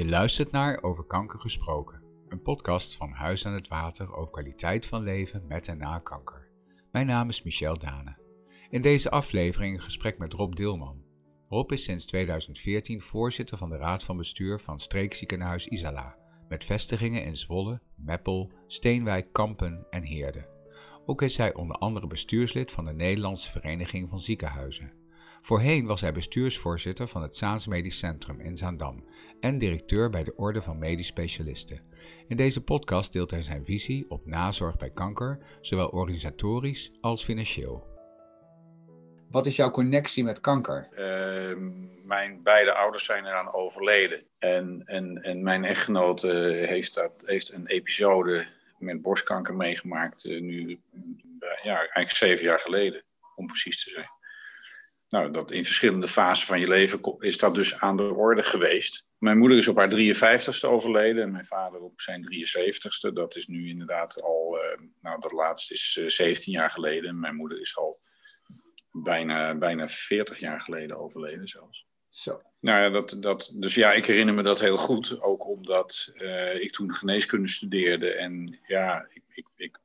Je luistert naar Over Kanker Gesproken, een podcast van Huis aan het Water over kwaliteit van leven met en na kanker. Mijn naam is Michel Dane. In deze aflevering een gesprek met Rob Dilman. Rob is sinds 2014 voorzitter van de Raad van Bestuur van Streekziekenhuis Isala, met vestigingen in Zwolle, Meppel, Steenwijk, Kampen en Heerde. Ook is hij onder andere bestuurslid van de Nederlandse Vereniging van Ziekenhuizen. Voorheen was hij bestuursvoorzitter van het Zaans Medisch Centrum in Zaandam en directeur bij de Orde van Medisch Specialisten. In deze podcast deelt hij zijn visie op nazorg bij kanker, zowel organisatorisch als financieel. Wat is jouw connectie met kanker? Uh, mijn beide ouders zijn eraan overleden. En, en, en mijn echtgenote heeft, dat, heeft een episode met borstkanker meegemaakt, uh, nu ja, eigenlijk zeven jaar geleden, om precies te zijn. Nou, dat in verschillende fasen van je leven is dat dus aan de orde geweest. Mijn moeder is op haar 53ste overleden en mijn vader op zijn 73ste. Dat is nu inderdaad al, uh, nou dat laatste is uh, 17 jaar geleden. Mijn moeder is al bijna, bijna 40 jaar geleden overleden zelfs. Zo. Nou ja, dat, dat, dus ja, ik herinner me dat heel goed. Ook omdat uh, ik toen geneeskunde studeerde en ja, ik, ik, ik,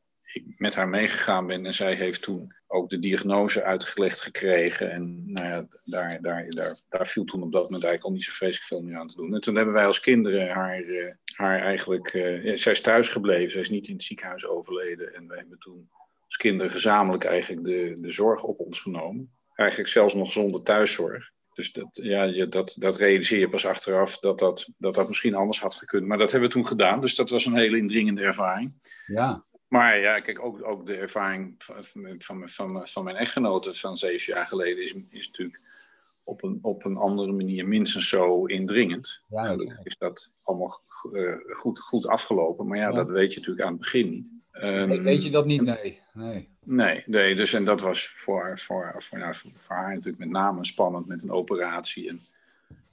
met haar meegegaan ben. En zij heeft toen ook de diagnose uitgelegd gekregen. En nou ja, daar, daar, daar, daar viel toen op dat moment eigenlijk al niet zo vreselijk veel meer aan te doen. En toen hebben wij als kinderen haar, uh, haar eigenlijk... Uh, zij is thuis gebleven, zij is niet in het ziekenhuis overleden. En wij hebben toen als kinderen gezamenlijk eigenlijk de, de zorg op ons genomen. Eigenlijk zelfs nog zonder thuiszorg. Dus dat, ja, je, dat, dat realiseer je pas achteraf dat dat, dat dat misschien anders had gekund. Maar dat hebben we toen gedaan. Dus dat was een hele indringende ervaring. Ja. Maar ja, kijk, ook, ook de ervaring van, van, van, van mijn echtgenote van zeven jaar geleden is, is natuurlijk op een, op een andere manier minstens zo indringend. Ja, is dat allemaal uh, goed, goed afgelopen. Maar ja, ja, dat weet je natuurlijk aan het begin niet. Um, weet je dat niet? Nee. Nee, nee, nee dus en dat was voor, voor, voor, nou, voor haar natuurlijk met name spannend met een operatie en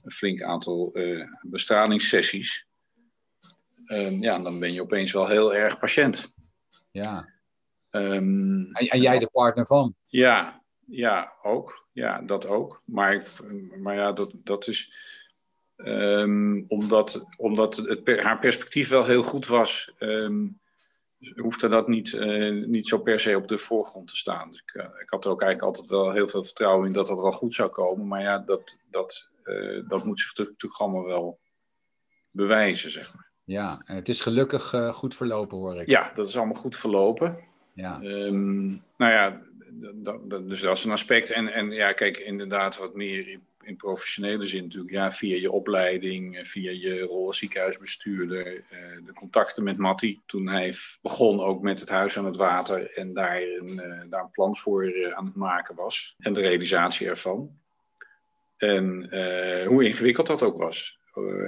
een flink aantal uh, bestralingssessies. Um, ja, dan ben je opeens wel heel erg patiënt. Ja. Um, en, en, jij de partner van? Ja, ja, ook. Ja, dat ook. Maar, ik, maar ja, dat, dat is um, omdat, omdat het, haar perspectief wel heel goed was. Um, hoefde dat niet, uh, niet zo per se op de voorgrond te staan. Dus ik, uh, ik, had er ook eigenlijk altijd wel heel veel vertrouwen in dat dat wel goed zou komen. Maar ja, dat, dat, uh, dat moet zich natuurlijk allemaal wel bewijzen, zeg maar. Ja, en het is gelukkig goed verlopen, hoor ik. Ja, dat is allemaal goed verlopen. Ja. Um, nou ja, dus dat is een aspect. En, en ja, kijk, inderdaad wat meer in, in professionele zin natuurlijk. Ja, via je opleiding, via je rol als ziekenhuisbestuurder. Uh, de contacten met Matti. Toen hij begon ook met het huis aan het water. En daar een, uh, daar een plan voor aan het maken was. En de realisatie ervan. En hoe ingewikkeld dat ook was.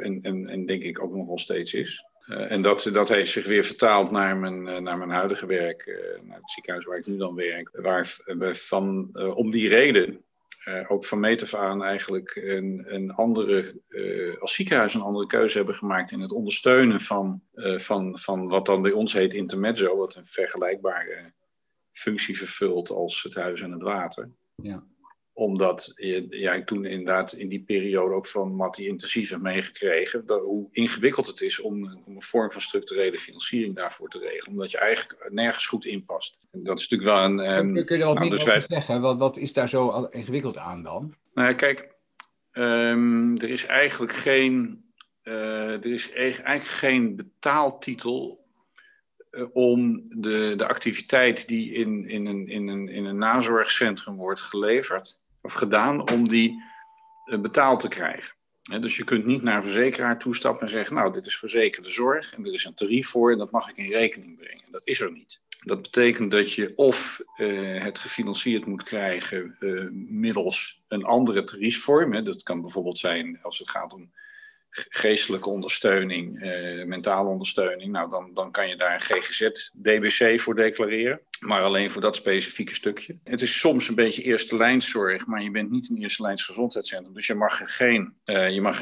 En, en, en denk ik ook nog wel steeds is. Uh, en dat, dat heeft zich weer vertaald naar mijn, uh, naar mijn huidige werk, naar het ziekenhuis waar ik nu dan werk. Waar we van, om die reden, ook van meet af aan eigenlijk een, een andere, als ziekenhuis een andere keuze hebben gemaakt in het ondersteunen van, van, van wat dan bij ons heet intermezzo, wat een vergelijkbare functie vervult als het huis en het water. Ja omdat ja, ik toen inderdaad in die periode ook van Matti intensief heb meegekregen. Dat, hoe ingewikkeld het is om, om, een vorm van structurele financiering daarvoor te regelen. Omdat je eigenlijk nergens goed in past. En dat is natuurlijk wel een. Um, kun, kun je er wat nou, meer dus over wij... zeggen? Wat, wat is daar zo ingewikkeld aan dan? Nou ja, kijk, um, er is eigenlijk geen. Uh, er is eigenlijk geen betaaltitel om de, de activiteit die in, in, een, in, een, in een nazorgcentrum wordt geleverd of gedaan, om die betaald te krijgen. dus je kunt niet naar een verzekeraar toestappen en zeggen, nou, dit is verzekerde zorg en er is een tarief voor en dat mag ik in rekening brengen. Dat is er niet. Dat betekent dat je of uh, het gefinancierd moet krijgen uh, middels een andere tariefvorm. Hè. Dat kan bijvoorbeeld zijn als het gaat om geestelijke ondersteuning, uh, mentale ondersteuning, nou dan, dan kan je daar een GGZ-DBC voor declareren. Maar alleen voor dat specifieke stukje. Het is soms een beetje eerste lijnszorg, maar je bent niet een eerste lijns gezondheidscentrum. Dus je mag, geen, uh, je mag,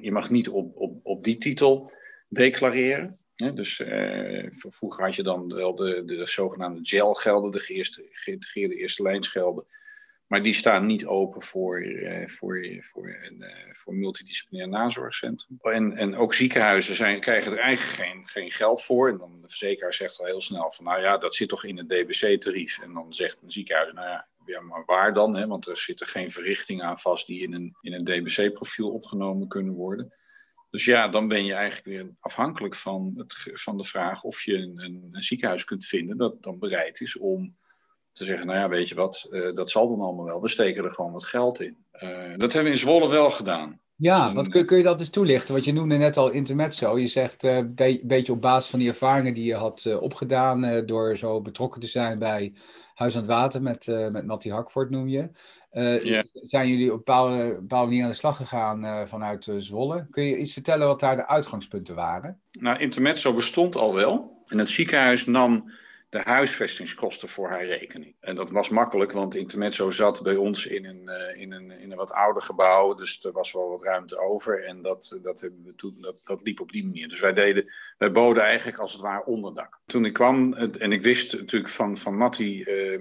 je mag niet op, op, op die titel declareren. Dus uh, vroeger had je dan wel de, de zogenaamde gelden, de geïntegreerde eerste lijnsgelden Maar die staan niet open voor, uh, voor, voor een voor multidisciplinair nazorgcentrum. En, en ook ziekenhuizen zijn, krijgen er eigenlijk geen, geen geld voor. En dan de verzekeraar zegt al heel snel van, nou ja, dat zit toch in het DBC-tarief. En dan zegt een ziekenhuis, nou ja, ja, maar waar dan? Hè? Want er zitten geen verrichtingen aan vast die in een, in een DBC-profiel opgenomen kunnen worden. Dus ja, dan ben je eigenlijk weer afhankelijk van, het, van de vraag of je een, een, ziekenhuis kunt vinden dat dan bereid is om te zeggen, nou ja, weet je wat, uh, dat zal dan allemaal wel. We steken er gewoon wat geld in. Uh, dat hebben we in Zwolle wel gedaan. Ja, wat kun, kun, je dat eens toelichten? Want je noemde net al intermezzo. Je zegt een be beetje op basis van die ervaringen die je had opgedaan door zo betrokken te zijn bij Huis aan het Water met, met Mattie Hakvoort noem je. Yeah. Zijn jullie op bepaalde, bepaalde manier aan de slag gegaan vanuit Zwolle? Kun je iets vertellen wat daar de uitgangspunten waren? Nou, intermezzo bestond al wel. En het ziekenhuis nam de huisvestingskosten voor haar rekening. En dat was makkelijk, want Intermezzo zat bij ons in een, uh, in een, in een wat ouder gebouw. Dus er was wel wat ruimte over. En dat, dat, hebben we toen, dat, dat liep op die manier. Dus wij, deden, wij boden eigenlijk als het ware onderdak. Toen ik kwam, en ik wist natuurlijk van, van Matti uh,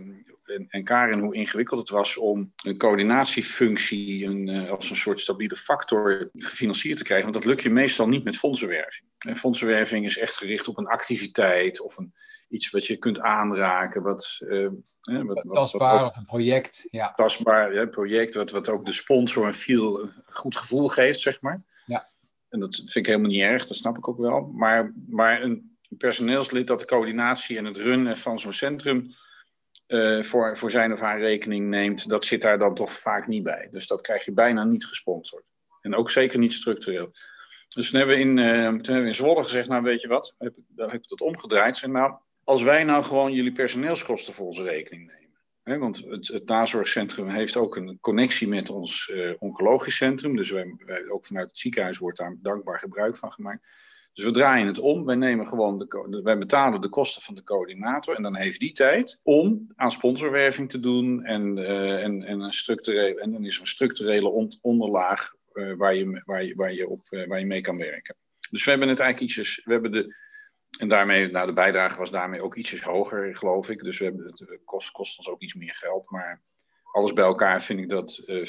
en, en Karin hoe ingewikkeld het was om een coördinatiefunctie een, uh, als een soort stabiele factor gefinancierd te krijgen. Want dat lukt je meestal niet met fondsenwerving. En fondsenwerving is echt gericht op een activiteit of een iets wat je kunt aanraken. Wat, uh, wat, tastbaar wat, wat of een project. Ja. Tastbaar ja, project, wat, wat ook de sponsor een veel een goed gevoel geeft, zeg maar. Ja. En dat vind ik helemaal niet erg, dat snap ik ook wel. Maar, maar een personeelslid dat de coördinatie en het runnen van zo'n centrum uh, voor, voor zijn of haar rekening neemt, dat zit daar dan toch vaak niet bij. Dus dat krijg je bijna niet gesponsord. En ook zeker niet structureel. Dus toen hebben we in, uh, toen hebben we in Zwolle gezegd, nou weet je wat, heb dan heb ik dat omgedraaid. Zeg, nou, als wij nou gewoon jullie personeelskosten voor onze rekening nemen. Want het, het, nazorgcentrum heeft ook een connectie met ons uh, oncologisch centrum. Dus wij, wij, ook vanuit het ziekenhuis wordt daar dankbaar gebruik van gemaakt. Dus we draaien het om. Wij, nemen gewoon de, wij betalen de kosten van de coördinator. En dan heeft die tijd om aan sponsorwerving te doen. En, uh, en, en, een structurele, en dan is er een structurele onderlaag uh, waar, je, waar, je, waar, je op, waar je mee kan werken. Dus we hebben het eigenlijk ietsjes. We hebben de en daarmee, nou, de bijdrage was daarmee ook ietsjes hoger, geloof ik. Dus we hebben, het kost, kost ons ook iets meer geld. Maar alles bij elkaar vind ik dat uh,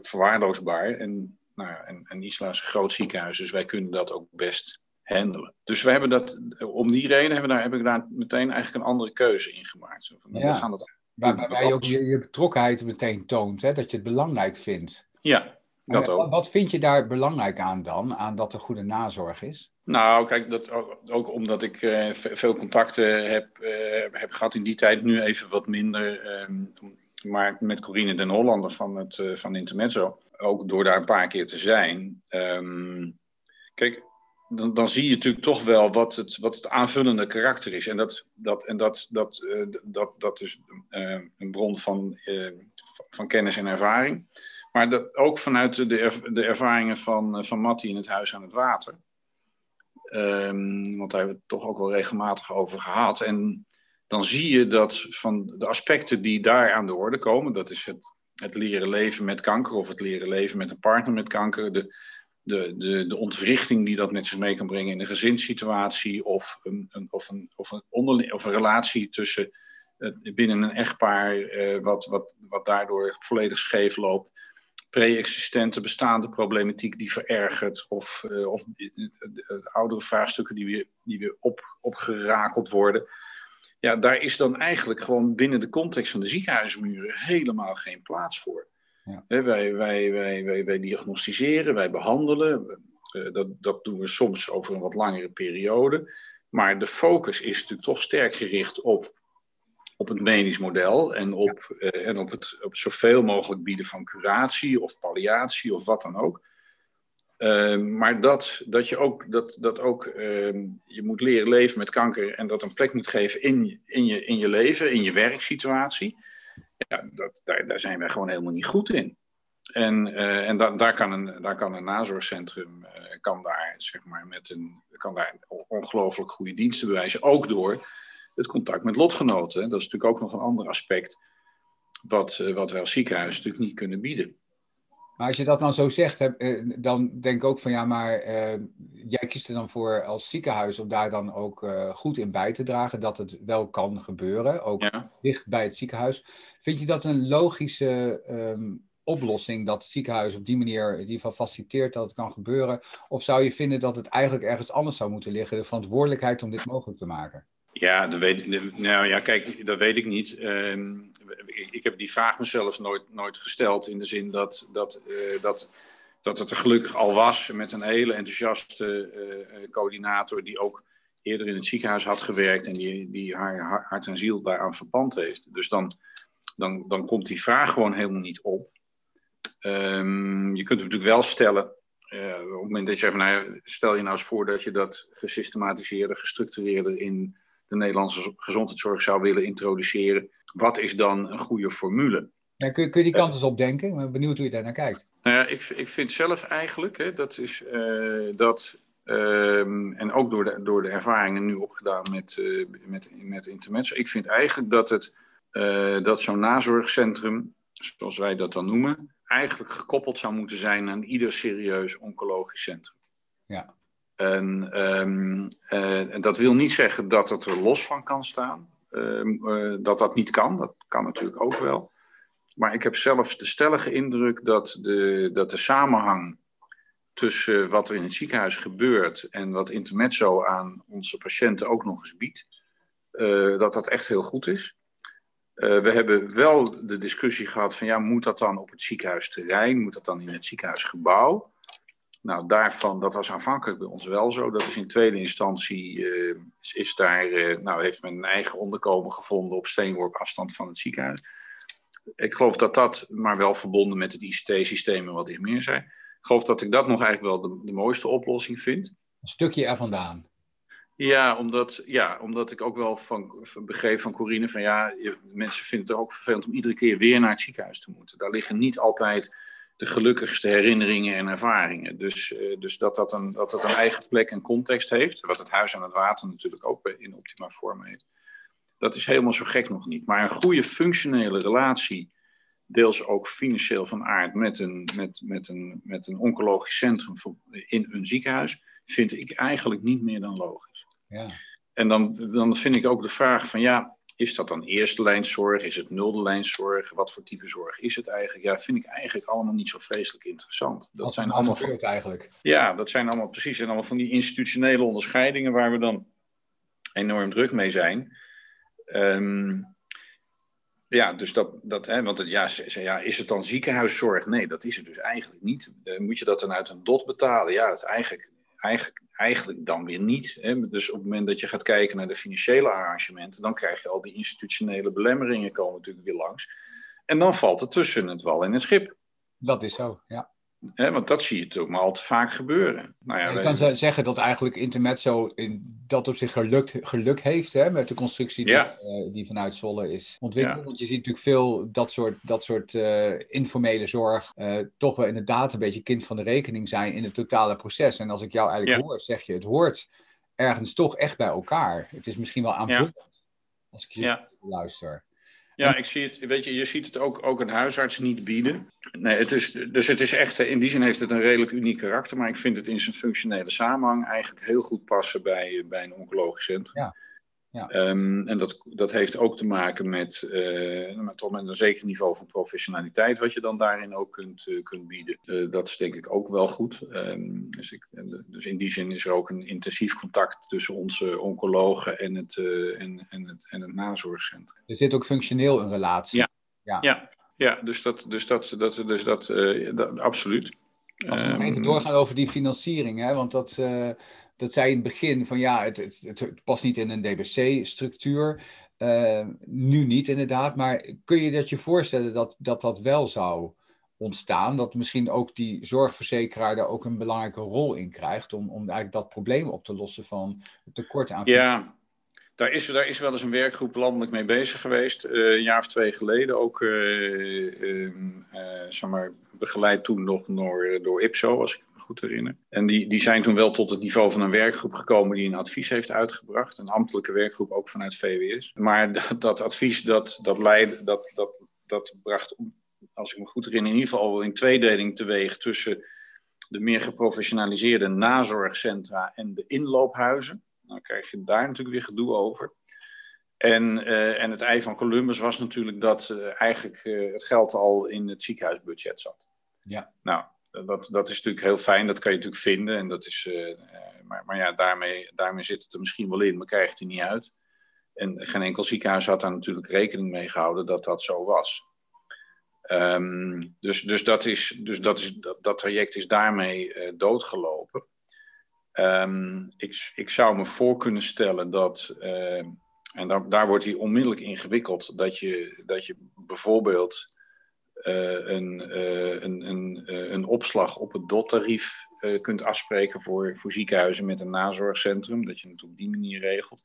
verwaarloosbaar. En, nou ja, en, en Isla is een groot ziekenhuis, dus wij kunnen dat ook best handelen. Dus we hebben dat, om die reden hebben we daar, heb ik daar meteen eigenlijk een andere keuze in gemaakt. Zo van, ja. we gaan dat Waarbij je ook je, je, betrokkenheid meteen toont, hè, dat je het belangrijk vindt. Ja, dat ook. Wat vind je daar belangrijk aan dan, aan dat er goede nazorg is? Nou, kijk, dat ook, omdat ik uh, veel contacten heb, uh, heb gehad in die tijd, nu even wat minder. Um, maar met Corine den Hollander van, het, uh, van Intermezzo, ook door daar een paar keer te zijn. Um, kijk, dan, dan zie je natuurlijk toch wel wat het, wat het aanvullende karakter is. En dat, dat, en dat, dat, dat, dat is een bron van, van kennis en ervaring. Maar dat, ook vanuit de, de ervaringen van, van Matti in het Huis aan het Water. Um, want daar hebben we het toch ook wel regelmatig over gehad. En dan zie je dat van de aspecten die daar aan de orde komen, dat is het, het leren leven met kanker of het leren leven met een partner met kanker, de, de, de, de ontwrichting die dat met zich mee kan brengen in een gezinssituatie of een, een, of een, of een, onderling, of een relatie tussen uh, binnen een echtpaar, uh, wat, wat, wat daardoor volledig scheef loopt pre-existente bestaande problematiek die verergert, of, uh, of de, oudere vraagstukken die weer, die weer op, opgerakeld worden. Ja, daar is dan eigenlijk gewoon binnen de context van de ziekenhuismuren helemaal geen plaats voor. Ja. wij, wij, wij, wij, wij diagnosticeren, wij behandelen. Uh, dat, dat doen we soms over een wat langere periode. Maar de focus is natuurlijk toch sterk gericht op op het medisch model en op, uh, en op, het, op zoveel mogelijk bieden van curatie of palliatie of wat dan ook. Uh, maar dat, dat je ook, dat, dat ook uh, je moet leren leven met kanker en dat een plek moet geven in, in, je, in je leven, in je werksituatie. Ja, dat, daar, daar zijn wij gewoon helemaal niet goed in. En, uh, en da, daar, kan een, daar kan een nazorgcentrum kan daar, zeg maar, met een, kan daar ongelooflijk goede diensten bewijzen. Ook door het contact met lotgenoten. Dat is natuurlijk ook nog een ander aspect wat, uh, wat wij als ziekenhuis natuurlijk niet kunnen bieden. Maar als je dat dan zo zegt, eh, dan denk ik ook van ja, maar uh, jij kiest er dan voor als ziekenhuis om daar dan ook uh, goed in bij te dragen dat het wel kan gebeuren, ook dicht bij het ziekenhuis. Vind je dat een logische um, oplossing dat het ziekenhuis op die manier in ieder geval faciliteert dat het kan gebeuren? Of zou je vinden dat het eigenlijk ergens anders zou moeten liggen, de verantwoordelijkheid om dit mogelijk te maken? Ja, weet, nou ja, kijk, dat weet ik niet. Uh, ik heb die vraag mezelf nooit, nooit gesteld in de zin dat, dat, uh, dat, dat het er gelukkig al was met een hele enthousiaste uh, coördinator die ook eerder in het ziekenhuis had gewerkt en die, die haar hart en ziel daaraan verband heeft. Dus dan, dan, dan komt die vraag gewoon helemaal niet op. Um, je kunt hem natuurlijk wel stellen, uh, op het moment dat je zegt, nou, stel je nou eens voor dat je dat gesystematiseerder, gestructureerder in de Nederlandse gezondheidszorg zou willen introduceren. Wat is dan een goede formule? Ja, kun, je, kun je die kant eens opdenken? Ik ben benieuwd hoe je daar naar kijkt. Nou ja, ik, ik vind zelf eigenlijk, hè, dat is uh, dat, um, en ook door de, door de ervaringen nu opgedaan met, uh, met, met intermezzo, ik vind eigenlijk dat, het, dat zo'n nazorgcentrum, zoals wij dat dan noemen, eigenlijk gekoppeld zou moeten zijn aan ieder serieus oncologisch centrum. Ja. En, um, uh, en, dat wil niet zeggen dat het er los van kan staan. Uh, uh, dat dat niet kan, dat kan natuurlijk ook wel. Maar ik heb zelfs de stellige indruk dat de, dat de samenhang tussen wat er in het ziekenhuis gebeurt en wat Intermezzo aan onze patiënten ook nog eens biedt, eh, dat dat echt heel goed is. We hebben wel de discussie gehad van ja, moet dat dan op het ziekenhuisterrein, moet dat dan in het ziekenhuisgebouw? Nou, daarvan, dat was aanvankelijk bij ons wel zo. Dat is in tweede instantie, uh, is daar, uh, nou, heeft men een eigen onderkomen gevonden op steenworp afstand van het ziekenhuis. Ik geloof dat dat, maar wel verbonden met het ICT-systeem en wat ik meer zei. Ik geloof dat ik dat nog eigenlijk wel de, de mooiste oplossing vind. Een stukje er vandaan. Ja omdat, ja, omdat ik ook wel van, van begreep van Corine van ja, mensen vinden het ook vervelend om iedere keer weer naar het ziekenhuis te moeten. Daar liggen niet altijd de gelukkigste herinneringen en ervaringen. Dus, uh, dus dat, dat, een, dat dat een eigen plek en context heeft, wat het Huis aan het Water natuurlijk ook in optima vorm heeft, dat is helemaal zo gek nog niet. Maar een goede functionele relatie, deels ook financieel van aard, met een, met, met een, met een oncologisch centrum in een ziekenhuis, vind ik eigenlijk niet meer dan logisch. Ja. En dan, dan vind ik ook de vraag van ja, is dat dan eerste lijnszorg? Is het nulde lijnszorg? Wat voor type zorg is het eigenlijk? Ja, vind ik eigenlijk allemaal niet zo vreselijk interessant. Dat Wat zijn allemaal van, eigenlijk. Ja, dat zijn allemaal precies. En allemaal van die institutionele onderscheidingen waar we dan enorm druk mee zijn. Um, ja, dus dat, dat hè, want het, ja, ja, is het dan ziekenhuiszorg? Nee, dat is het dus eigenlijk niet. Uh, moet je dat dan uit een dot betalen? Ja, dat is eigenlijk, eigenlijk eigenlijk dan weer niet. Hè? Dus op het moment dat je gaat kijken naar de financiële arrangementen, dan krijg je al die institutionele belemmeringen komen natuurlijk weer langs. En dan valt het tussen het wal en het schip. Dat is zo, ja. He, want dat zie je natuurlijk maar al te vaak gebeuren. Nou ja, je kan wij... zeggen dat eigenlijk Intermezzo in dat op zich geluk, geluk heeft hè, met de constructie ja. die, uh, die, vanuit Zwolle is ontwikkeld. Ja. Want je ziet natuurlijk veel dat soort, dat soort uh, informele zorg uh, toch wel inderdaad een beetje kind van de rekening zijn in het totale proces. En als ik jou eigenlijk hoor, zeg je het hoort ergens toch echt bij elkaar. Het is misschien wel aanvullend als ik je luister. Ja, ik zie het, weet je, je ziet het ook, ook een huisarts niet bieden. Nee, het is, dus het is echt, in die zin heeft het een redelijk uniek karakter, maar ik vind het in zijn functionele samenhang eigenlijk heel goed passen bij, bij een oncologisch centrum. Ja. Ja. Um, en dat, dat heeft ook te maken met, uh, met, toch met een zeker niveau van professionaliteit, wat je dan daarin ook kunt, uh, kunt bieden. Uh, dat is denk ik ook wel goed. Um, dus, ik, dus, in die zin is er ook een intensief contact tussen onze oncologen en het, en, en, het, en het nazorgcentrum. Er zit ook functioneel een relatie. Ja, ja. ja, ja dus dat, dus dat, dat, dus dat, dat absoluut. Als we nog even doorgaan over die financiering, hè, want dat dat zei in het begin van ja, het, het, het past niet in een DBC-structuur. Uh, nu niet inderdaad, maar kun je dat je voorstellen dat dat, dat wel zou ontstaan? Dat misschien ook die zorgverzekeraar daar ook een belangrijke rol in krijgt om, om eigenlijk dat probleem op te lossen van het tekort aan. Ja, daar is, daar is wel eens een werkgroep landelijk mee bezig geweest, uh, een jaar of twee geleden. Ook uh, zeg maar, begeleid toen nog door, door IPSO, als ik goed herinner. En die, die zijn toen wel tot het niveau van een werkgroep gekomen die een advies heeft uitgebracht. Een ambtelijke werkgroep ook vanuit VWS. Maar dat, dat advies, dat, dat, leidde, dat, dat, dat bracht als ik me goed herinner, in ieder geval in tweedeling teweeg tussen de meer geprofessionaliseerde nazorgcentra en de inloophuizen. Dan krijg je daar natuurlijk weer gedoe over. En, uh, en het ei van Columbus was natuurlijk dat uh, eigenlijk uh, het geld al in het ziekenhuisbudget zat. Ja. Nou, dat, dat is natuurlijk heel fijn, dat kan je natuurlijk vinden. En dat is, maar, maar ja, daarmee, daarmee zit het er misschien wel in, maar krijg je het er niet uit. En geen enkel ziekenhuis had daar natuurlijk rekening mee gehouden dat dat zo was. Um, dus, dus, dat, is, dus dat, is, dat, traject is daarmee uh, doodgelopen. Um, ik, ik zou me voor kunnen stellen dat, en daar, daar wordt hij onmiddellijk ingewikkeld, dat je, dat je bijvoorbeeld een, een, een, een opslag op het DOT-tarief kunt afspreken voor, voor ziekenhuizen met een nazorgcentrum, dat je het op die manier regelt.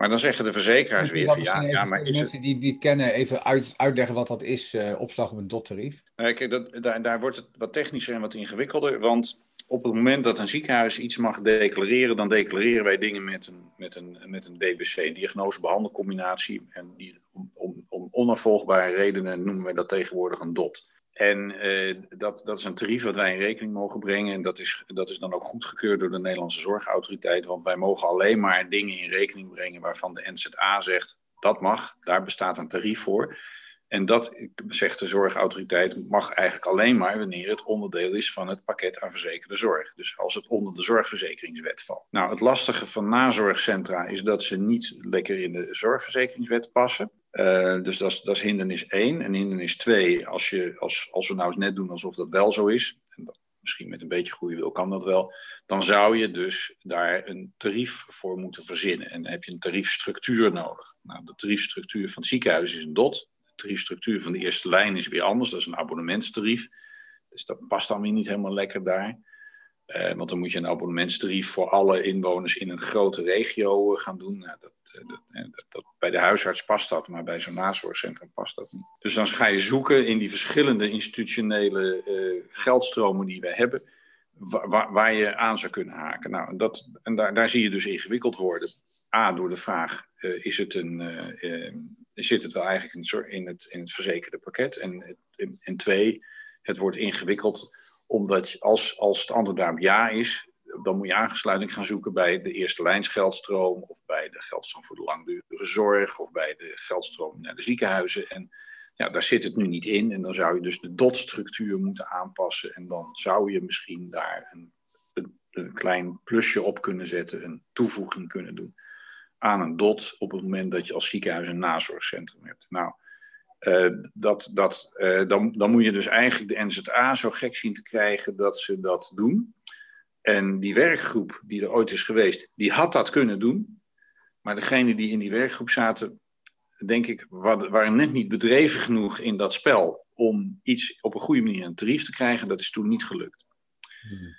Maar dan zeggen de verzekeraars weer van ja, ja, maar de mensen die, die het kennen even uit, uitleggen wat dat is, uh, opslag op een dottarief. Kijk, dat, daar, daar wordt het wat technischer en wat ingewikkelder, want op het moment dat een ziekenhuis iets mag declareren, dan declareren wij dingen met een, met een, met een DBC, diagnose-behandelcombinatie. En die, om, om, onafvolgbare redenen noemen wij dat tegenwoordig een DOT. En uh, dat, dat is een tarief wat wij in rekening mogen brengen. En dat is, dat is dan ook goedgekeurd door de Nederlandse Zorgautoriteit. Want wij mogen alleen maar dingen in rekening brengen waarvan de NZA zegt dat mag, daar bestaat een tarief voor. En dat, zegt de zorgautoriteit, mag eigenlijk alleen maar wanneer het onderdeel is van het pakket aan verzekerde zorg. Dus als het onder de zorgverzekeringswet valt. Nou, het lastige van nazorgcentra is dat ze niet lekker in de zorgverzekeringswet passen. Uh, dus dat is, dat is hindernis 1. En hindernis 2, als, je, als, als we nou eens net doen alsof dat wel zo is, en misschien met een beetje goede wil kan dat wel, dan zou je dus daar een tarief voor moeten verzinnen. En dan heb je een tariefstructuur nodig. Nou, de tariefstructuur van het ziekenhuis is een DOT. Tariefstructuur van de eerste lijn is weer anders, dat is een abonnementstarief. Dus dat past dan weer niet helemaal lekker daar. Uh, want dan moet je een abonnementstarief voor alle inwoners in een grote regio uh, gaan doen. Nou, dat, uh, dat, dat, bij de huisarts past dat, maar bij zo'n nazorgcentrum past dat niet. Dus dan ga je zoeken in die verschillende institutionele geldstromen die we hebben, waar, waar, je aan zou kunnen haken. Nou, dat, en daar, daar zie je dus ingewikkeld worden. A, door de vraag, is het een, zit het wel eigenlijk in, in, het, in het verzekerde pakket? En, en, twee, het wordt ingewikkeld omdat als, als het antwoord ja is, dan moet je aansluiting gaan zoeken bij de eerste lijnsgeldstroom of bij de geldstroom voor de langdurige zorg of bij de geldstroom naar de ziekenhuizen. En ja, daar zit het nu niet in en dan zou je dus de DOT-structuur moeten aanpassen en dan zou je misschien daar een, een, klein plusje op kunnen zetten, een toevoeging kunnen doen aan een DOT op het moment dat je als ziekenhuis een nazorgcentrum hebt. Nou, uh, dat, dat, uh, dan, dan moet je dus eigenlijk de NZA zo gek zien te krijgen dat ze dat doen. En die werkgroep die er ooit is geweest, die had dat kunnen doen. Maar degene die in die werkgroep zaten, denk ik, waren net niet bedreven genoeg in dat spel om iets op een goede manier een tarief te krijgen. Dat is toen niet gelukt. Hmm.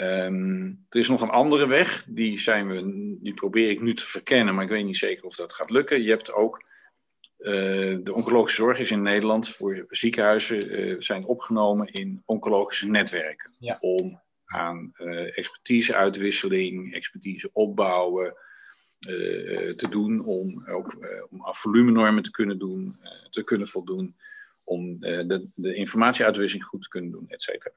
Um, er is nog een andere weg, die, zijn we, die probeer ik nu te verkennen, maar ik weet niet zeker of dat gaat lukken. Je hebt ook uh, de oncologische zorg is in Nederland voor ziekenhuizen uh, zijn opgenomen in oncologische netwerken. Ja. Om aan uh, expertiseuitwisseling, expertise opbouwen te doen. Om ook om aan volumenormen te kunnen doen, te kunnen voldoen. Om de, de informatieuitwisseling goed te kunnen doen, et cetera.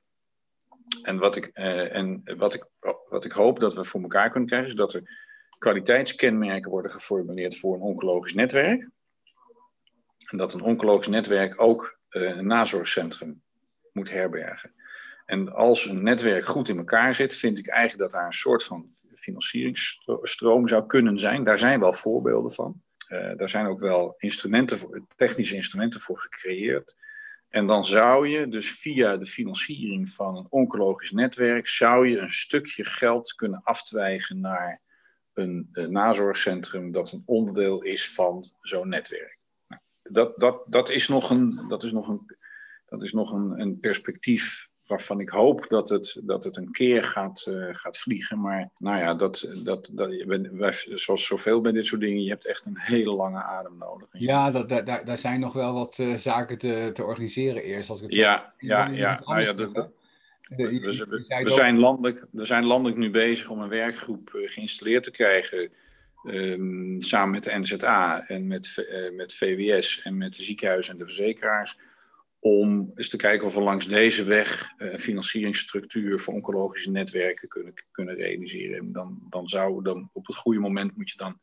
En, wat ik, en wat, ik, wat ik hoop dat we voor elkaar kunnen krijgen, is dat er kwaliteitskenmerken worden geformuleerd voor een oncologisch netwerk en dat een oncologisch netwerk ook uh, een nazorgcentrum moet herbergen. En als een netwerk goed in elkaar zit, vind ik eigenlijk dat daar een soort van financieringsstroom zou kunnen zijn. Daar zijn wel voorbeelden van. Uh, daar zijn ook wel instrumenten voor, technische instrumenten voor gecreëerd. En dan zou je dus via de financiering van een oncologisch netwerk, zou je een stukje geld kunnen aftwijgen naar een, een nazorgcentrum dat een onderdeel is van zo'n netwerk. Dat, dat, dat is nog een, dat is nog een, dat is nog een, een perspectief waarvan ik hoop dat het, dat het een keer gaat, uh, gaat vliegen. Maar nou ja, dat, dat, dat, wij, zoals zoveel bij dit soort dingen, je hebt echt een hele lange adem nodig. Ja, dat, daar, daar zijn nog wel wat uh, zaken te, te organiseren eerst. Als ik het ja, ja, ja, nou ja, de, we, we, we zijn landelijk, we zijn landelijk nu bezig om een werkgroep uh, geïnstalleerd te krijgen Um, samen met de NZA en met, uh, met VWS en met de ziekenhuizen en de verzekeraars, om eens te kijken of we langs deze weg een financieringsstructuur voor oncologische netwerken kunnen, kunnen realiseren. En dan, dan zou dan op het goede moment moet je dan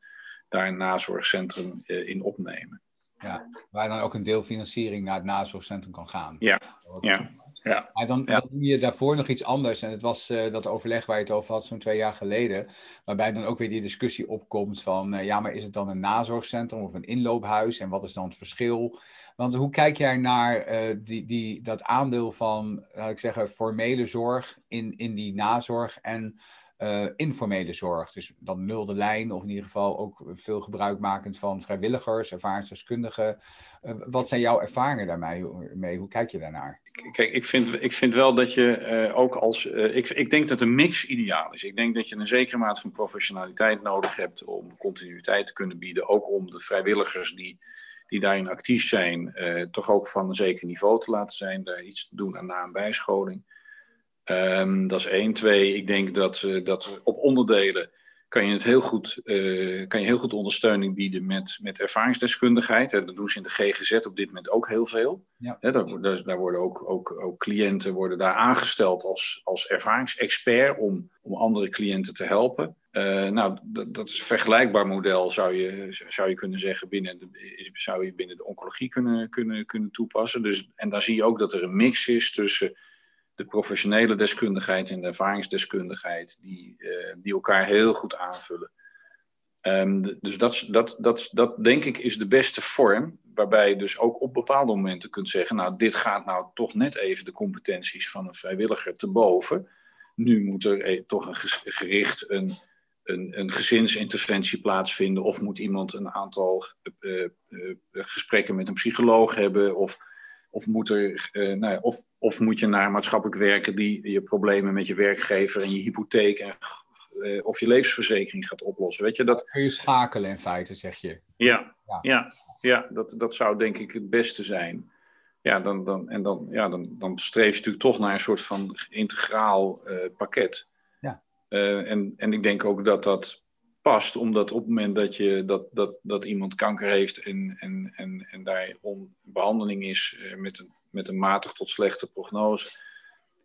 daar een nazorgcentrum in opnemen. Ja, waar dan ook een deel financiering naar het nazorgcentrum kan gaan. Ja, ja. Ja. Maar dan, dan doe je daarvoor nog iets anders. En het was uh, dat overleg waar je het over had zo'n twee jaar geleden. Waarbij dan ook weer die discussie opkomt van... Uh, ja, maar is het dan een nazorgcentrum of een inloophuis? En wat is dan het verschil? Want hoe kijk jij naar uh, die, die, dat aandeel van, laat ik zeggen, formele zorg in, in die nazorg en uh, informele zorg. Dus dan nulde lijn, of in ieder geval ook veel gebruikmakend van vrijwilligers, ervaringsdeskundigen. Uh, wat zijn jouw ervaringen daarmee? Mee? Hoe kijk je daarnaar? Kijk, ik vind, ik vind wel dat je uh, ook als. ik, ik denk dat een mix ideaal is. Ik denk dat je een zekere mate van professionaliteit nodig hebt om continuïteit te kunnen bieden. Ook om de vrijwilligers die, die daarin actief zijn, toch ook van een zeker niveau te laten zijn. Daar iets te doen aan na- en bijscholing. Um, dat is één. Twee, ik denk dat, uh, dat op onderdelen kan je, het heel goed, uh, kan je heel goed ondersteuning bieden met, met ervaringsdeskundigheid. Dat doen ze in de GGZ op dit moment ook heel veel. Ja. Daar, daar, worden ook, ook, ook cliënten worden daar aangesteld als, als ervaringsexpert om, om andere cliënten te helpen. Uh, nou, dat, dat, is een vergelijkbaar model, zou je, zou je kunnen zeggen, binnen de, zou je binnen de oncologie kunnen, kunnen, kunnen toepassen. Dus, en daar zie je ook dat er een mix is tussen de professionele deskundigheid en de ervaringsdeskundigheid, die, uh, die elkaar heel goed aanvullen. Um, dus dat, dat, dat, dat denk ik is de beste vorm, waarbij je dus ook op bepaalde momenten kunt zeggen, nou dit gaat nou toch net even de competenties van een vrijwilliger te boven. Nu moet er e-, toch een gericht een, een, een gezinsinterventie plaatsvinden of moet iemand een aantal uh, gesprekken met een psycholoog hebben of of moet, er, uh, nou ja, of, of moet je naar maatschappelijk werken die je problemen met je werkgever en je hypotheek en uh, of je levensverzekering gaat oplossen. Weet je, dat... Kun je schakelen in feite, zeg je. Ja, ja. ja, ja dat, dat zou denk ik het beste zijn. Ja, dan, dan, en dan, ja, dan, dan streef je natuurlijk toch naar een soort van integraal uh, pakket. Ja. en, en ik denk ook dat dat omdat op het moment dat, je, dat, dat, dat iemand kanker heeft en, en, en, en daar on, behandeling is uh, met, een, met een matig tot slechte prognose,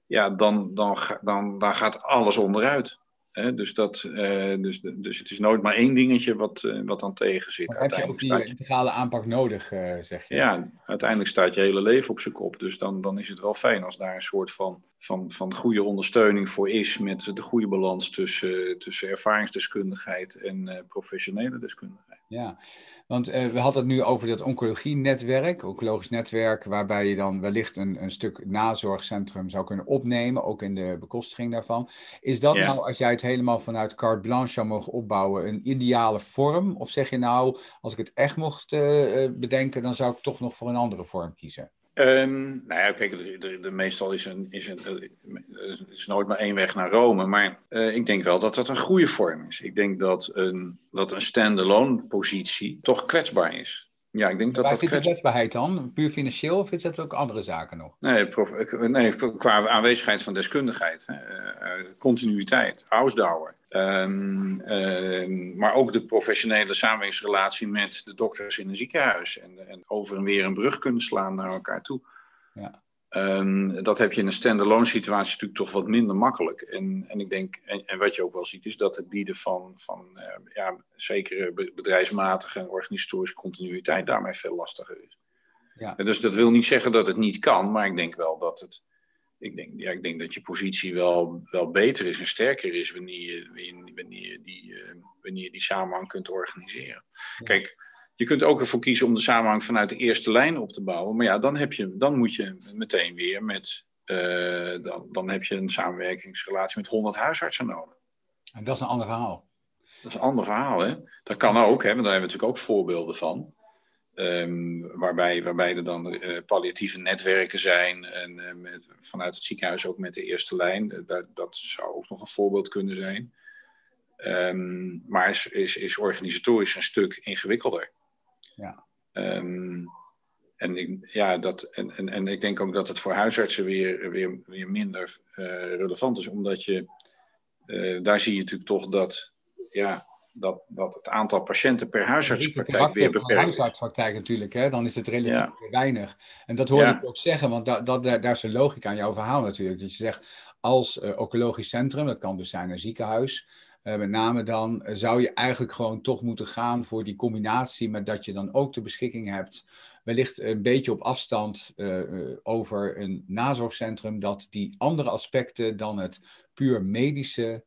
ja, dan, dan, dan, dan gaat alles onderuit. Hè? Dus, dat, uh, dus, dus het is nooit maar één dingetje wat, uh, wat dan tegen zit. Maar heb je ook die integrale aanpak nodig, zeg je? Ja, uiteindelijk staat je hele leven op zijn kop. Dus dan, dan is het wel fijn als daar een soort van van, van goede ondersteuning voor is met de goede balans tussen, tussen ervaringsdeskundigheid en professionele deskundigheid. Ja, want uh, we hadden het nu over dat oncologie-netwerk, oncologisch netwerk, waarbij je dan wellicht een, een stuk nazorgcentrum zou kunnen opnemen, ook in de bekostiging daarvan. Is dat ja. nou, als jij het helemaal vanuit carte blanche zou mogen opbouwen, een ideale vorm? Of zeg je nou, als ik het echt mocht uh, bedenken, dan zou ik toch nog voor een andere vorm kiezen? Um, nou ja, kijk, de, de, meestal is, een, is, een, is nooit maar één weg naar Rome. Maar uh, ik denk wel dat dat een goede vorm is. Ik denk dat een, dat een stand-alone positie toch kwetsbaar is. Ja, ik denk dat Waar dat zit de kwetsbaarheid dan? Puur financieel of is dat ook andere zaken nog? Nee, prof, nee qua aanwezigheid van deskundigheid. Uh, continuïteit, ausdauer. Um, uh, maar ook de professionele samenwerkingsrelatie met de dokters in een ziekenhuis. En, en over en weer een brug kunnen slaan naar elkaar toe. Ja. Um, dat heb je in een standalone situatie natuurlijk toch wat minder makkelijk. En, en ik denk, en, en, wat je ook wel ziet, is dat het bieden van, van uh, ja, zekere bedrijfsmatige en organisatorische continuïteit daarmee veel lastiger is. Ja. En dus dat wil niet zeggen dat het niet kan, maar ik denk wel dat het. Ik denk, ja, ik denk dat je positie wel, wel beter is en sterker is wanneer je, wanneer je, die, uh, wanneer je die samenhang kunt organiseren. Ja. Kijk, je kunt ook ervoor kiezen om de samenhang vanuit de eerste lijn op te bouwen. Maar ja, dan, heb je, dan moet je meteen weer met. Uh, dan, dan heb je een samenwerkingsrelatie met 100 huisartsen nodig. En dat is een ander verhaal. Dat is een ander verhaal, hè? Dat kan ook, hè? Want daar hebben we natuurlijk ook voorbeelden van. Um, waarbij, waarbij er dan uh, palliatieve netwerken zijn. En uh, met, vanuit het ziekenhuis ook met de eerste lijn. Dat, dat zou ook nog een voorbeeld kunnen zijn. Um, maar is, is, is organisatorisch een stuk ingewikkelder. Ja. Um, en, ik, ja, dat, en, en, en ik denk ook dat het voor huisartsen weer, weer, weer minder uh, relevant is, omdat je, uh, daar zie je natuurlijk toch dat, ja, dat, dat het aantal patiënten per huisartspraktijk weer beperkt is. huisartspraktijk natuurlijk, hè? dan is het relatief weinig. En dat hoor ik ook zeggen, want dat, dat, daar is de logica aan jouw verhaal natuurlijk. Dat je zegt, als uh, oncologisch centrum, dat kan dus zijn een ziekenhuis, uh, met name dan uh, zou je eigenlijk gewoon toch moeten gaan voor die combinatie met dat je dan ook de beschikking hebt, wellicht een beetje op afstand over een nazorgcentrum, dat die andere aspecten dan het puur medische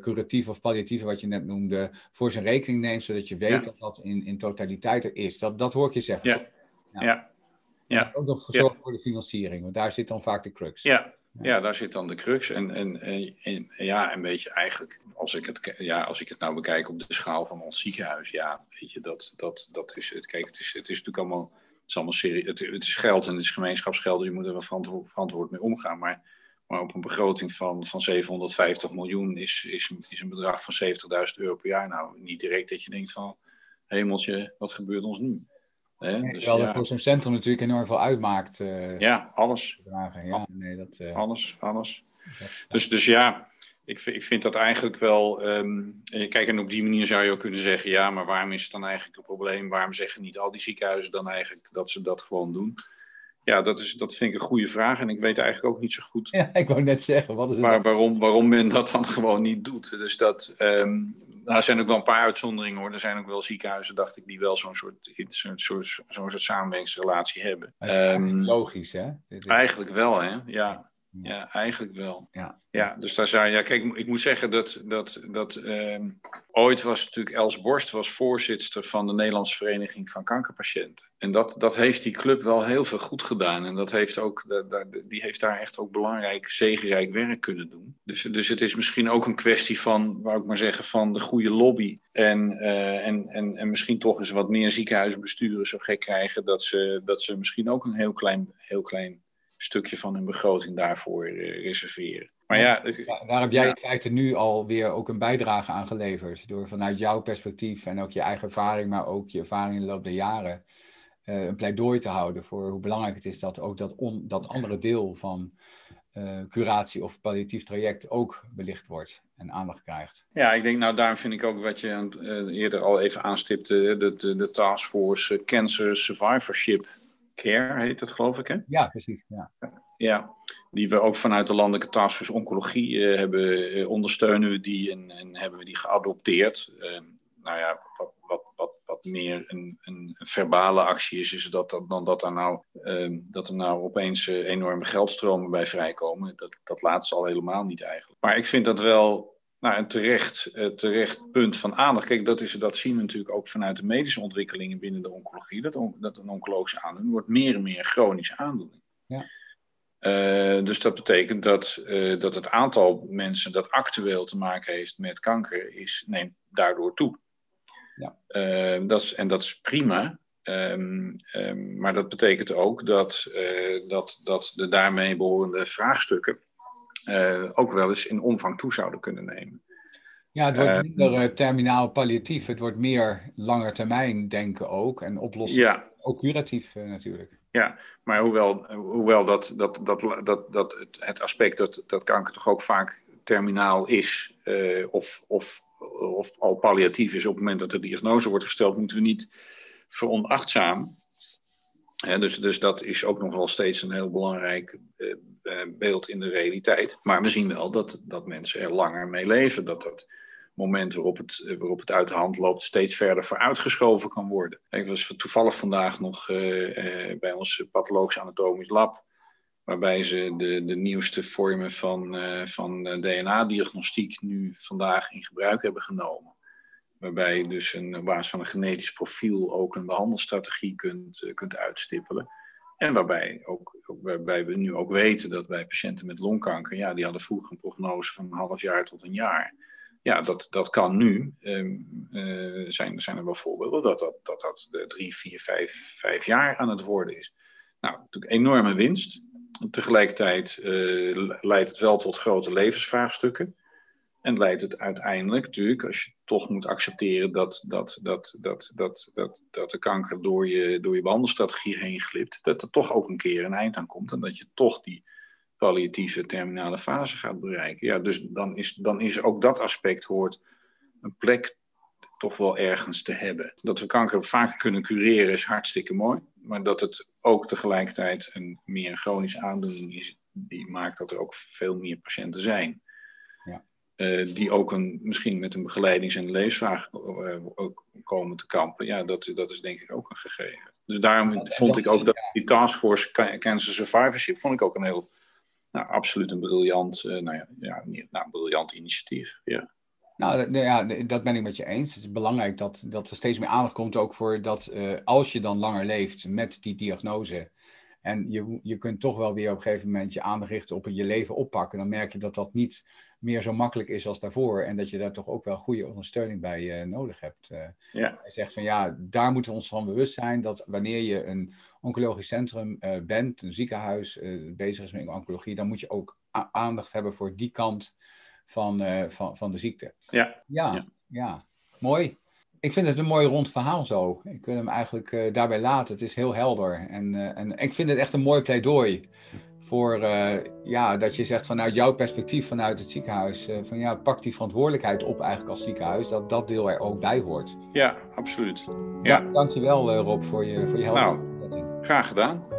curatief of palliatieve, wat je net noemde, voor zijn rekening neemt, zodat je weet dat dat in, in totaliteit er is. Dat, dat hoor ik je zeggen. Ja. ja. ja. ja. Ook nog gezorgd voor de financiering, want daar zit dan vaak de crux. Ja, ja, daar zit dan de crux. En, en, en, ja, een beetje eigenlijk, als ik, het, ja, als ik het nou bekijk op de schaal van ons ziekenhuis, ja, weet je, dat, dat, dat is het. Kijk, het is, het is natuurlijk allemaal, het is allemaal serie, het, het is geld en het is gemeenschapsgeld, dus je moet er wel verantwoord, verantwoord mee omgaan. Maar maar op een begroting van, van 750 miljoen is, is, is een bedrag van 70.000 euro per jaar. Nou, niet direct dat je denkt van, hemeltje, wat gebeurt ons nu? Hè? dus, terwijl dat voor zo'n centrum natuurlijk enorm veel uitmaakt. Uh, ja, alles. Ja, nee, dat, uh, alles, alles. dus, dus ja, ik, ik vind dat eigenlijk wel. Um, kijk, en op die manier zou je ook kunnen zeggen: ja, maar waarom is het dan eigenlijk een probleem? Waarom zeggen niet al die ziekenhuizen dan eigenlijk dat ze dat gewoon doen? Ja, dat, is, dat vind ik een goede vraag en ik weet eigenlijk ook niet zo goed. Ja, ik wou net zeggen, wat is het? Maar waarom, waarom men dat dan gewoon niet doet. Dus dat, um, nou, er zijn ook wel een paar uitzonderingen hoor. Er zijn ook wel ziekenhuizen, dacht ik, die wel zo'n soort, zo'n soort, zo'n soort samenwerkingsrelatie hebben. Het is um, logisch, hè? Eigenlijk wel, hè? Ja. Ja, eigenlijk wel. Ja. ja, dus daar zou ja, kijk, ik moet zeggen dat, dat, dat ehm, ooit was natuurlijk Els Borst was voorzitter van de Nederlandse Vereniging van Kankerpatiënten. En dat, dat heeft die club wel heel veel goed gedaan. En dat heeft ook, die heeft daar echt ook belangrijk, zegenrijk werk kunnen doen. Dus, dus het is misschien ook een kwestie van, wou ik maar zeggen, van de goede lobby. En, uh, en, en, en misschien toch eens wat meer ziekenhuisbesturen zo gek krijgen dat ze, dat ze misschien ook een heel klein, heel klein stukje van hun begroting daarvoor uh, reserveren. Maar ja, ja, daar heb jij in feite nu alweer ook een bijdrage aan geleverd. Door vanuit jouw perspectief en ook je eigen ervaring, maar ook je ervaring in de loop der jaren. Uh, een pleidooi te houden voor hoe belangrijk het is dat ook dat, on, dat andere deel van uh, curatie of palliatief traject ook belicht wordt en aandacht krijgt. Ja, ik denk, nou daarom vind ik ook wat je uh, eerder al even aanstipte, de, de, de Taskforce Cancer Survivorship Care heet het, geloof ik, hè? Ja, precies. Ja, ja die we ook vanuit de Landelijke Taskforce Oncologie uh, hebben, uh, ondersteunen we die en, en, hebben we die geadopteerd. Uh, nou ja, wat, wat, wat, wat meer een, een, verbale actie is, is dat, dat, dan dat er nou, ehm, dat er nou opeens eh, enorme geldstromen bij vrijkomen. Dat, dat laatste al helemaal niet eigenlijk. Maar ik vind dat wel nou, een terecht, uh, terecht punt van aandacht. Kijk, dat, is, dat zien we natuurlijk ook vanuit de medische ontwikkelingen binnen de oncologie. Dat, on, dat een oncologische aandoening wordt meer en meer chronische aandoening. Ja. Uh, dus dat betekent dat, uh, dat het aantal mensen dat actueel te maken heeft met kanker is, neemt daardoor toe. Ja. dat is, en dat is prima. Um, um, maar dat betekent ook dat, dat, dat de daarmee behorende vraagstukken uh, ook wel eens in omvang toe zouden kunnen nemen. Ja, het wordt minder uh, terminaal palliatief. Het wordt meer langetermijn denken ook. En oplossen. Ja. Ook curatief natuurlijk. Ja, maar hoewel, hoewel dat, dat, dat, dat, dat het, het aspect dat, dat kanker toch ook vaak terminaal is, of, of, of al palliatief is op het moment dat de diagnose wordt gesteld, moeten we niet dus, dus dat is ook nog wel steeds een heel belangrijk uh, beeld in de realiteit. Maar we zien wel dat, dat mensen er langer mee leven. Dat dat moment waarop het, eh, waarop het uit de hand loopt steeds verder vooruitgeschoven kan worden. Ik was toevallig vandaag nog uh, uh, bij ons pathologisch anatomisch lab. Waarbij ze de, de nieuwste vormen van, van DNA-diagnostiek nu vandaag in gebruik hebben genomen. Waarbij je dus een, op basis van een genetisch profiel ook een behandelstrategie kunt, kunt uitstippelen. En waarbij, ook, waarbij we nu ook weten dat bij patiënten met longkanker, ja, die hadden vroeger een prognose van een half jaar tot een jaar. Ja, dat, dat kan nu. Um, uh, zijn, zijn er wel voorbeelden dat dat, dat, dat drie, vier, vijf, vijf jaar aan het worden is. Nou, natuurlijk enorme winst. Tegelijkertijd leidt het wel tot grote levensvraagstukken. En leidt het uiteindelijk natuurlijk, als je toch moet accepteren dat, dat, dat, dat, dat, dat, dat de kanker door je, door je behandelstrategie heen glipt, dat er toch ook een keer een eind aan komt en dat je toch die palliatieve terminale fase gaat bereiken. Ja, dus dan is, dan is ook dat aspect hoort een plek toch wel ergens te hebben. Dat we kanker vaker kunnen cureren is hartstikke mooi. Maar dat het ook tegelijkertijd een meer chronische aandoening is, die maakt dat er ook veel meer patiënten zijn. Uh, die ook een, misschien met een begeleidings- en leesvraag ook komen te kampen. Ja, dat, dat is denk ik ook een gegeven. Dus daarom vond ik ook dat die taskforce Cancer Survivorship vond ik ook een heel, nou, absoluut een briljant, uh, nou ja, ja, nou, briljant initiatief. Ja. Nou, ja, dat ben ik met je eens. Het is belangrijk dat, dat er steeds meer aandacht komt ook voor dat uh, als je dan langer leeft met die diagnose. En je, je kunt toch wel weer op een gegeven moment je aandacht richten op je leven oppakken. Dan merk je dat dat niet meer zo makkelijk is als daarvoor. En dat je daar toch ook wel goede ondersteuning bij uh, nodig hebt. Uh, ja. Hij zegt van ja, daar moeten we ons van bewust zijn dat wanneer je een oncologisch centrum bent, een ziekenhuis bezig is met oncologie, dan moet je ook aandacht hebben voor die kant van, van, van de ziekte. Ja. ja. Ja, mooi. Ik vind het een mooi rond verhaal zo. Ik wil hem eigenlijk uh, daarbij laten. Het is heel helder. En, uh, en ik vind het echt een mooi pleidooi voor ja, dat je zegt vanuit jouw perspectief, vanuit het ziekenhuis, van ja, pak die verantwoordelijkheid op eigenlijk als ziekenhuis, dat dat deel er ook bij hoort. Ja, absoluut. Ja. ja dankjewel Rob voor je, voor je helder. Nou, graag gedaan.